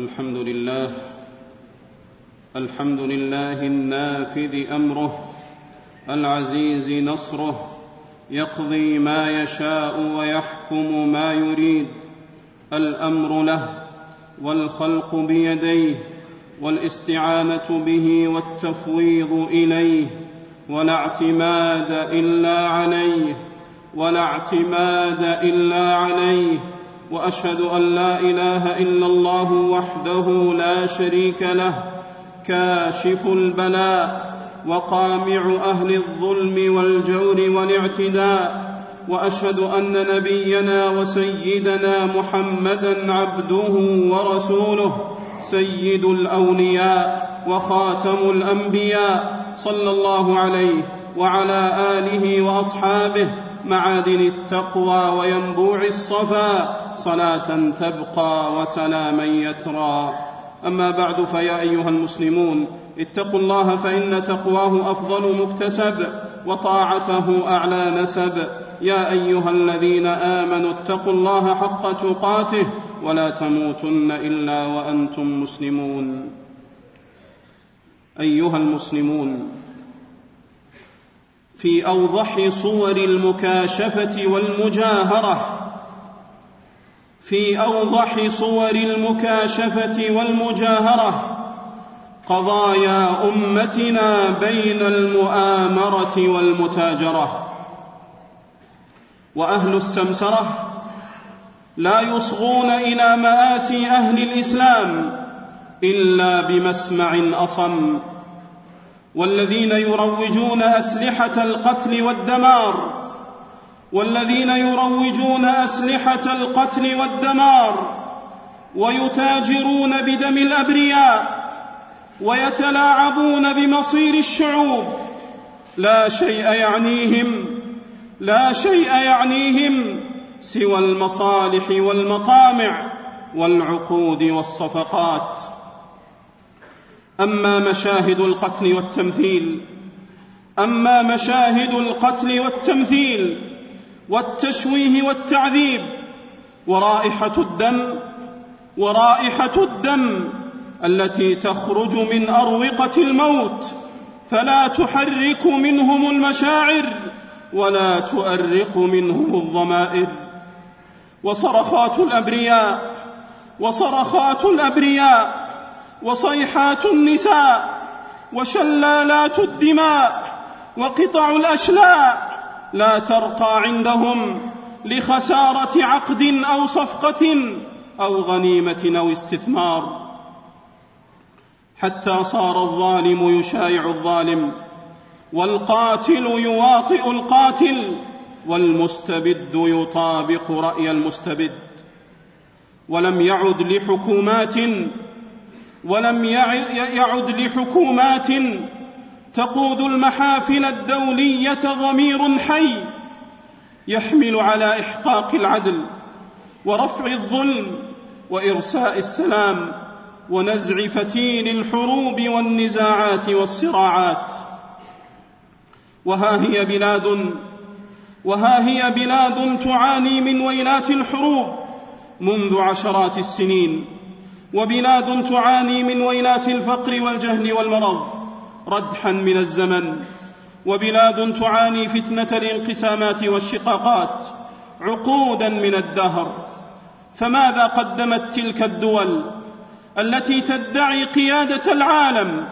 الحمد لله. الحمد لله النافذ أمره. العزيز نصره. يقضي ما يشاء ويحكم ما يريد. الأمر له والخلق بيديه والاستعانة به والتفويض إليه. ولا اعتماد إلا عليه. ولا اعتماد إلا عليه. وأشهد أن لا إله إلا الله وحده لا شريك له كاشف البلاء وقامع أهل الظلم والجور والاعتداء وأشهد أن نبينا وسيدنا محمدا عبده ورسوله سيد الأولياء وخاتم الأنبياء صلى الله عليه وعلى آله وأصحابه معادن التقوى وينبوع الصفا صلاة تبقى وسلاما يترى. أما بعد فيا أيها المسلمون اتقوا الله فإن تقواه أفضل مكتسب وطاعته أعلى نسب. يا أيها الذين آمنوا اتقوا الله حق تقاته ولا تموتن إلا وأنتم مسلمون. أيها المسلمون في أوضح صور المكاشفة والمجاهرة. في أوضح صور المكاشفة والمجاهرة. قضايا أمتنا بين المؤامرة والمتاجرة. وأهل السمسرة لا يصغون إلى مآسي أهل الإسلام إلا بمسمع أصم. والذين يروجون أسلحة القتل والدمار والذين يروجون أسلحة القتل والدمار ويتاجرون بدم الأبرياء ويتلاعبون بمصير الشعوب. لا شيء يعنيهم لا شيء يعنيهم سوى المصالح والمطامع والعقود والصفقات. أما مشاهد القتل والتمثيل أما مشاهد القتل والتمثيل والتشويه والتعذيب ورائحة الدم ورائحة الدم التي تخرج من أروقة الموت فلا تحرك منهم المشاعر ولا تؤرق منهم الضمائر. وصرخات الأبرياء وصرخات الأبرياء وصيحات النساء وشلالات الدماء وقطع الأشلاء لا ترقى عندهم لخسارة عقد أو صفقة أو غنيمة أو استثمار. حتى صار الظالم يشايع الظالم والقاتل يواطئ القاتل والمستبد يطابق رأي المستبد. ولم يعد لحكومات ولم يعد لحكومات تقود المحافل الدولية ضمير حي يحمل على إحقاق العدل ورفع الظلم وإرساء السلام ونزع فتيل الحروب والنزاعات والصراعات. وها هي بلاد وها هي بلاد تعاني من ويلات الحروب منذ عشرات السنين. وبلاد تعاني من ويلات الفقر والجهل والمرض ردحا من الزمن. وبلاد تعاني فتنة الانقسامات والشقاقات عقودا من الدهر. فماذا قدمت تلك الدول التي تدعي قيادة العالم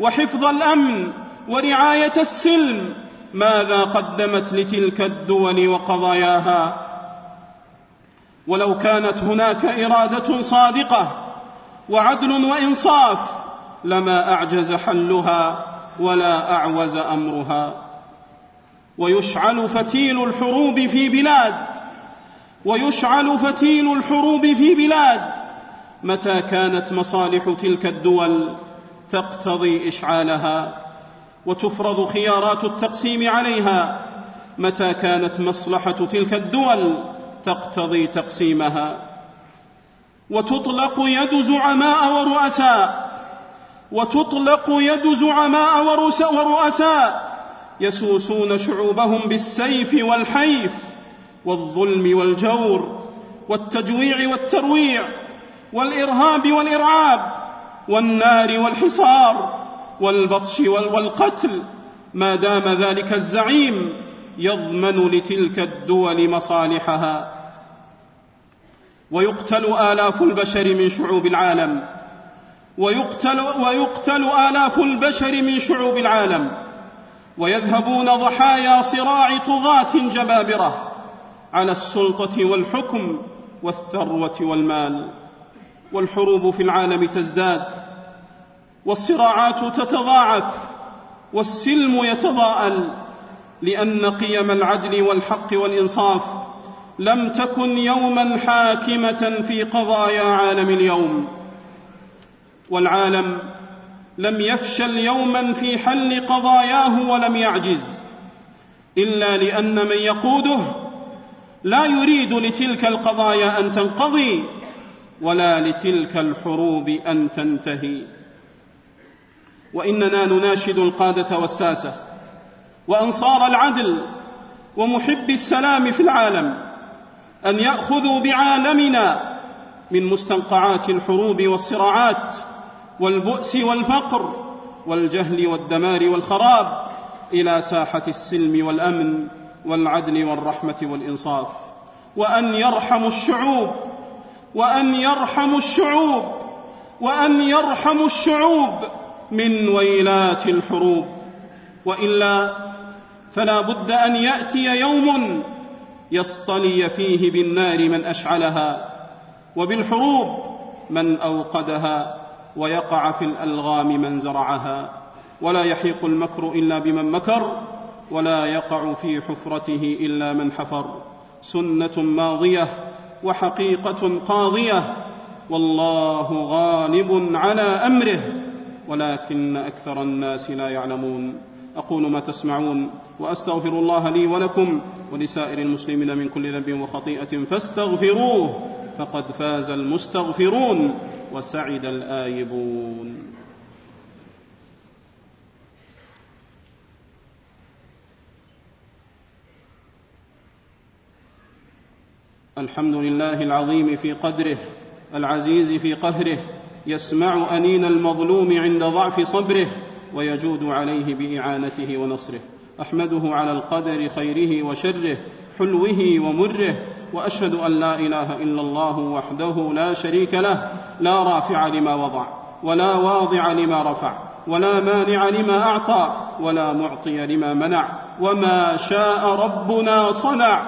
وحفظ الأمن ورعاية السلم؟ ماذا قدمت لتلك الدول وقضاياها؟ ولو كانت هناك إرادة صادقة وعدل وإنصاف لما أعجز حلها ولا أعوز أمرها. ويشعل فتيل الحروب في بلاد ويشعل فتيل الحروب في بلاد. متى كانت مصالح تلك الدول تقتضي إشعالها؟ وتفرض خيارات التقسيم عليها. متى كانت مصلحة تلك الدول تقتضي تقسيمها؟ وتطلق يد زعماء ورؤساء. وتطلق يد زعماء ورؤساء. يسوسون شعوبهم بالسيف والحيف والظلم والجور والتجويع والترويع والإرهاب والإرعاب والنار والحصار والبطش والقتل. ما دام ذلك الزعيم يضمن لتلك الدول مصالحها. ويقتل آلاف البشر من شعوب العالم. ويقتل, ويقتل آلاف البشر من شعوب العالم. ويذهبون ضحايا صراع طغاة جبابرة على السلطة والحكم والثروة والمال. والحروب في العالم تزداد. والصراعات تتضاعف. والسلم يتضاءل. لأن قيم العدل والحق والإنصاف لم تكن يوما حاكمة في قضايا عالم اليوم. والعالم لم يفشل يوما في حل قضاياه ولم يعجز إلا لأن من يقوده لا يريد لتلك القضايا أن تنقضي ولا لتلك الحروب أن تنتهي. وإننا نناشد القادة والساسة وأنصار العدل ومحبي السلام في العالم. أن يأخذوا بعالمنا من مستنقعات الحروب والصراعات والبؤس والفقر والجهل والدمار والخراب إلى ساحة السلم والأمن والعدل والرحمة والإنصاف. وأن يرحموا الشعوب وأن يرحموا الشعوب وأن يرحموا الشعوب من ويلات الحروب. وإلا فلا بد أن يأتي يوم يصطلي فيه بالنار من أشعلها وبالحروب من أوقدها ويقع في الألغام من زرعها ولا يحيق المكر إلا بمن مكر ولا يقع في حفرته إلا من حفر. سنة ماضية وحقيقة قاضية والله غالب على أمره ولكن أكثر الناس لا يعلمون. أقول ما تسمعون وأستغفر الله لي ولكم ولسائر المسلمين من كل ذنب وخطيئة فاستغفروه فقد فاز المستغفرون وسعد الآيبون. الحمد لله العظيم في قدره العزيز في قهره يسمع أنين المظلوم عند ضعف صبره ويجود عليه بإعانته ونصره. أحمده على القدر خيره وشره حلوة ومره وأشهد أن لا إله إلا الله وحده لا شريك له لا رافع لما وضع ولا واضع لما رفع ولا مانع لما أعطى ولا معطي لما منع وما شاء ربنا صنع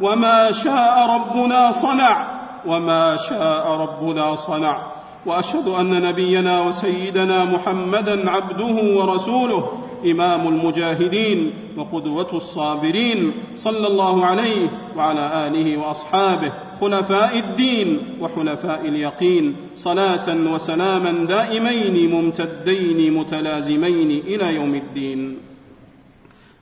وما شاء ربنا صنع وما شاء ربنا صنع. وأشهد أن نبينا وسيدنا محمدا عبده ورسوله إمام المجاهدين وقدوة الصابرين صلى الله عليه وعلى آله وأصحابه خلفاء الدين وحلفاء اليقين صلاة وسلاما دائمين ممتدين متلازمين إلى يوم الدين.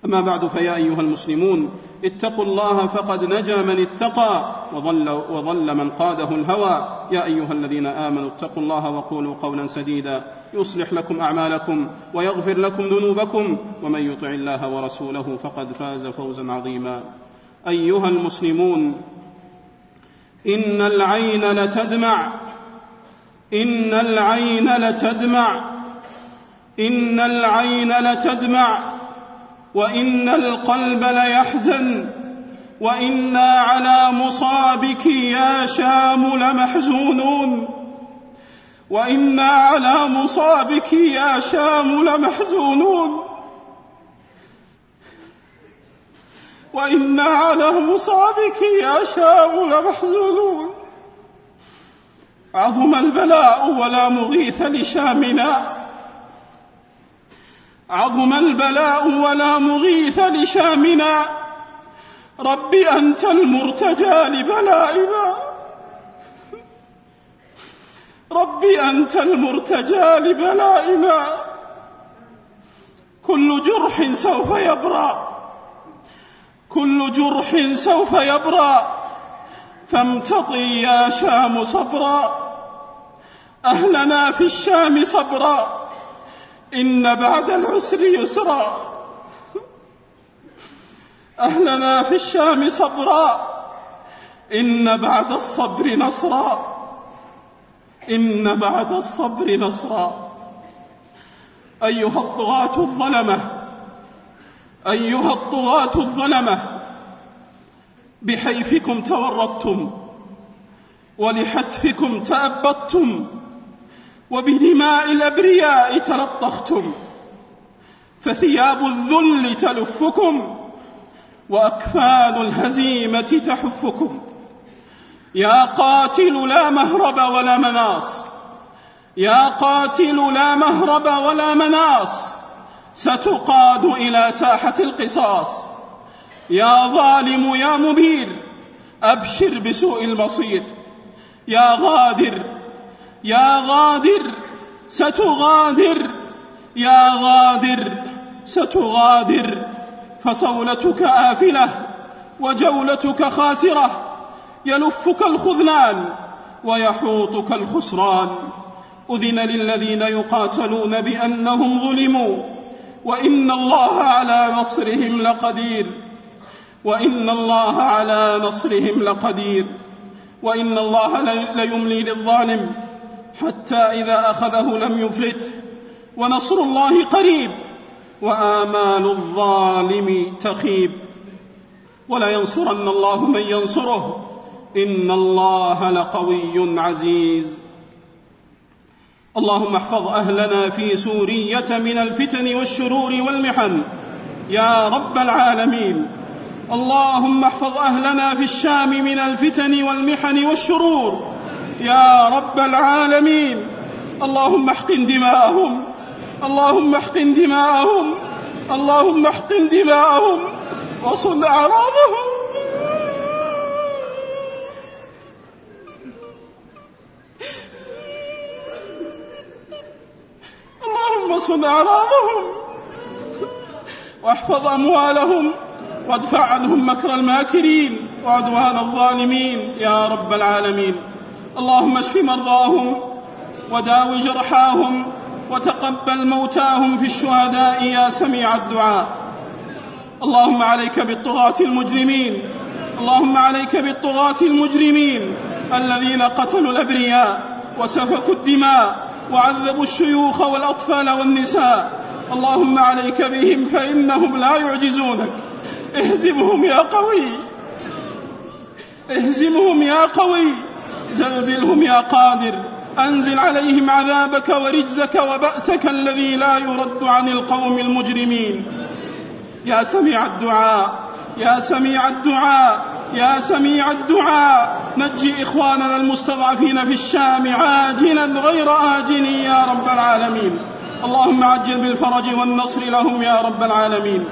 أما بعد فيا أيها المسلمون اتقوا الله فقد نجا من اتقى وضل, وضل من قاده الهوى. يا أيها الذين آمنوا اتقوا الله وقولوا قولا سديدا. يصلح لكم أعمالكم ويغفر لكم ذنوبكم ومن يطع الله ورسوله فقد فاز فوزا عظيما. أيها المسلمون إن العين لتدمع إن العين لتدمع إن العين لتدمع. وإن القلب ليحزن. وإنا على مصابك يا شام لمحزونون. وإنا على مصابك يا شام لمحزونون. وإنا على مصابك يا شام لمحزونون. عظم البلاء ولا مغيث لشامنا. عظم البلاء ولا مغيث لشامنا. رب أنت المرتجى لبلائنا. رب أنت المرتجى لبلائنا. كل جرح سوف يبرأ. كل جرح سوف يبرأ. فامتطي يا شام صبرا. أهلنا في الشام صبرا. إن بعد العسر يسرا. أهلنا في الشام صبرا. إن بعد الصبر نصرا. إن بعد الصبر نصرا. أيها الطغاة الظلمة. أيها الطغاة الظلمة. بحيفكم تورطتم. ولحتفكم تأبطتم. وبدماء الأبرياء تلطختم فثياب الذل تلفكم وأكفان الهزيمة تحفكم. يا قاتل لا مهرب ولا مناص يا قاتل لا مهرب ولا مناص ستقاد إلى ساحة القصاص. يا ظالم يا مبير أبشر بسوء المصير. يا غادر يا غادر ستغادر. يا غادر ستغادر. فصولتك آفلة وجولتك خاسرة. يلفك الخذلان ويحوطك الخسران. أذن للذين يقاتلون بأنهم ظلموا. وإن الله على نصرهم لقدير. وإن الله على نصرهم لقدير. وإن الله ليملي للظالم. حتى إذا أخذه لم يفلته ونصر الله قريب وآمال الظالم تخيب. ولا ينصرن الله من ينصره. إن الله لقوي عزيز. اللهم احفظ أهلنا في سورية من الفتن والشرور والمحن. يا رب العالمين. اللهم احفظ أهلنا في الشام من الفتن والمحن والشرور. يا رب العالمين. اللهم احقن دماءهم. اللهم احقن دماءهم. اللهم احقن دماءهم. وصل أعراضهم. اللهم صل أعراضهم. واحفظ أموالهم. وادفع عنهم مكر الماكرين. وعدوان الظالمين. يا رب العالمين. اللهم اشف مرضاهم وداو جرحاهم وتقبل موتاهم في الشهداء يا سميع الدعاء. اللهم عليك بالطغاة المجرمين اللهم عليك بالطغاة المجرمين الذين قتلوا الأبرياء وسفكوا الدماء وعذبوا الشيوخ والأطفال والنساء. اللهم عليك بهم فإنهم لا يعجزونك. اهزمهم يا قوي اهزمهم يا قوي. زلزلهم يا قادر. أنزل عليهم عذابك ورجزك وبأسك الذي لا يرد عن القوم المجرمين. يا سميع الدعاء يا سميع الدعاء يا سميع الدعاء. نجي إخواننا المستضعفين في الشام عاجلا غير آجل يا رب العالمين. اللهم عجل بالفرج والنصر لهم يا رب العالمين.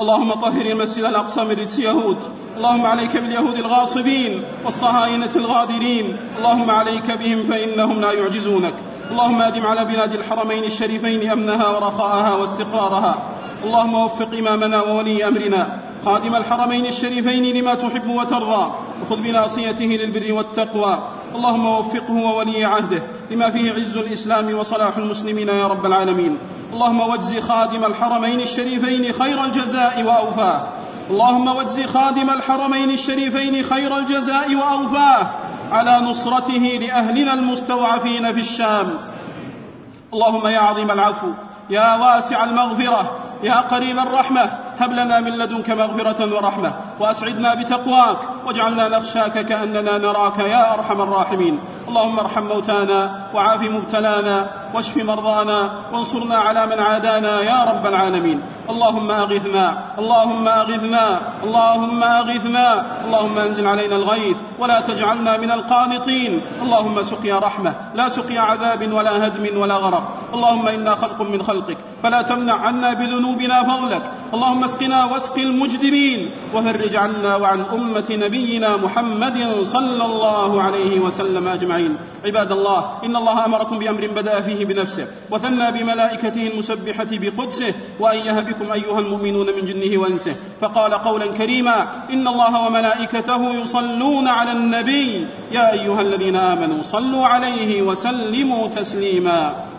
اللهم طهر المسجد الأقصى من رجس يهود. اللهم عليك باليهود الغاصبين والصهاينة الغادرين. اللهم عليك بهم فإنهم لا يعجزونك. اللهم أدم على بلاد الحرمين الشريفين أمنها ورخاءها واستقرارها. اللهم وفق إمامنا وولي أمرنا. خادم الحرمين الشريفين لما تحب وترضى. وخذ بناصيته للبر والتقوى. اللهم وفقه وولي عهده لما فيه عز الإسلام وصلاح المسلمين يا رب العالمين. اللهم واجز خادم الحرمين الشريفين خير الجزاء وأوفاه. اللهم واجز خادم الحرمين الشريفين خير الجزاء وأوفاه على نصرته لأهلنا المستضعفين في الشام. اللهم يا عظيم العفو يا واسع المغفرة يا قريب الرحمة هب لنا من لدنك مغفرة ورحمة وأسعدنا بتقواك واجعلنا نخشاك كأننا نراك يا أرحم الراحمين. اللهم ارحم موتانا وعاف مبتلانا واشف مرضانا وانصرنا على من عادانا يا رب العالمين. اللهم أغثنا اللهم أغثنا اللهم أغثنا اللهم أنزل علينا الغيث ولا تجعلنا من القانطين. اللهم سقيا رحمة لا سقيا عذاب ولا هدم ولا غرق. اللهم إنا خلق من خلقك فلا تمنع عنا بذنوبنا فضلك. اللهم اسقنا واسق المجدبين وفرج عنا وعن أمة نبينا محمد صلى الله عليه وسلم أجمعين. عباد الله إن الله أمركم بأمر بدأ فيه بنفسه وثنى بملائكته المسبحة بقدسه وأيه بكم أيها المؤمنون من جنه وإنسه. فقال قولا كريما إن الله وملائكته يصلون على النبي يا أيها الذين آمنوا صلوا عليه وسلموا تسليما.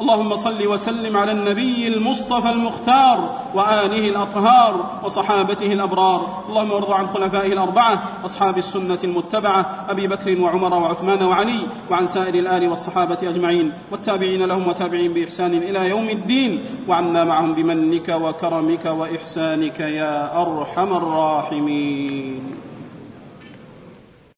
اللهم صل وسلم على النبي المصطفى المختار وآله الأطهار وصحابته الأبرار. اللهم وارض عن خلفائه الأربعة اصحاب السنة المتبعة أبي بكر وعمر وعثمان وعلي وعن سائر الآل والصحابة أجمعين. والتابعين لهم وتابعين بإحسان إلى يوم الدين. وعنا معهم بمنك وكرمك وإحسانك يا أرحم الراحمين.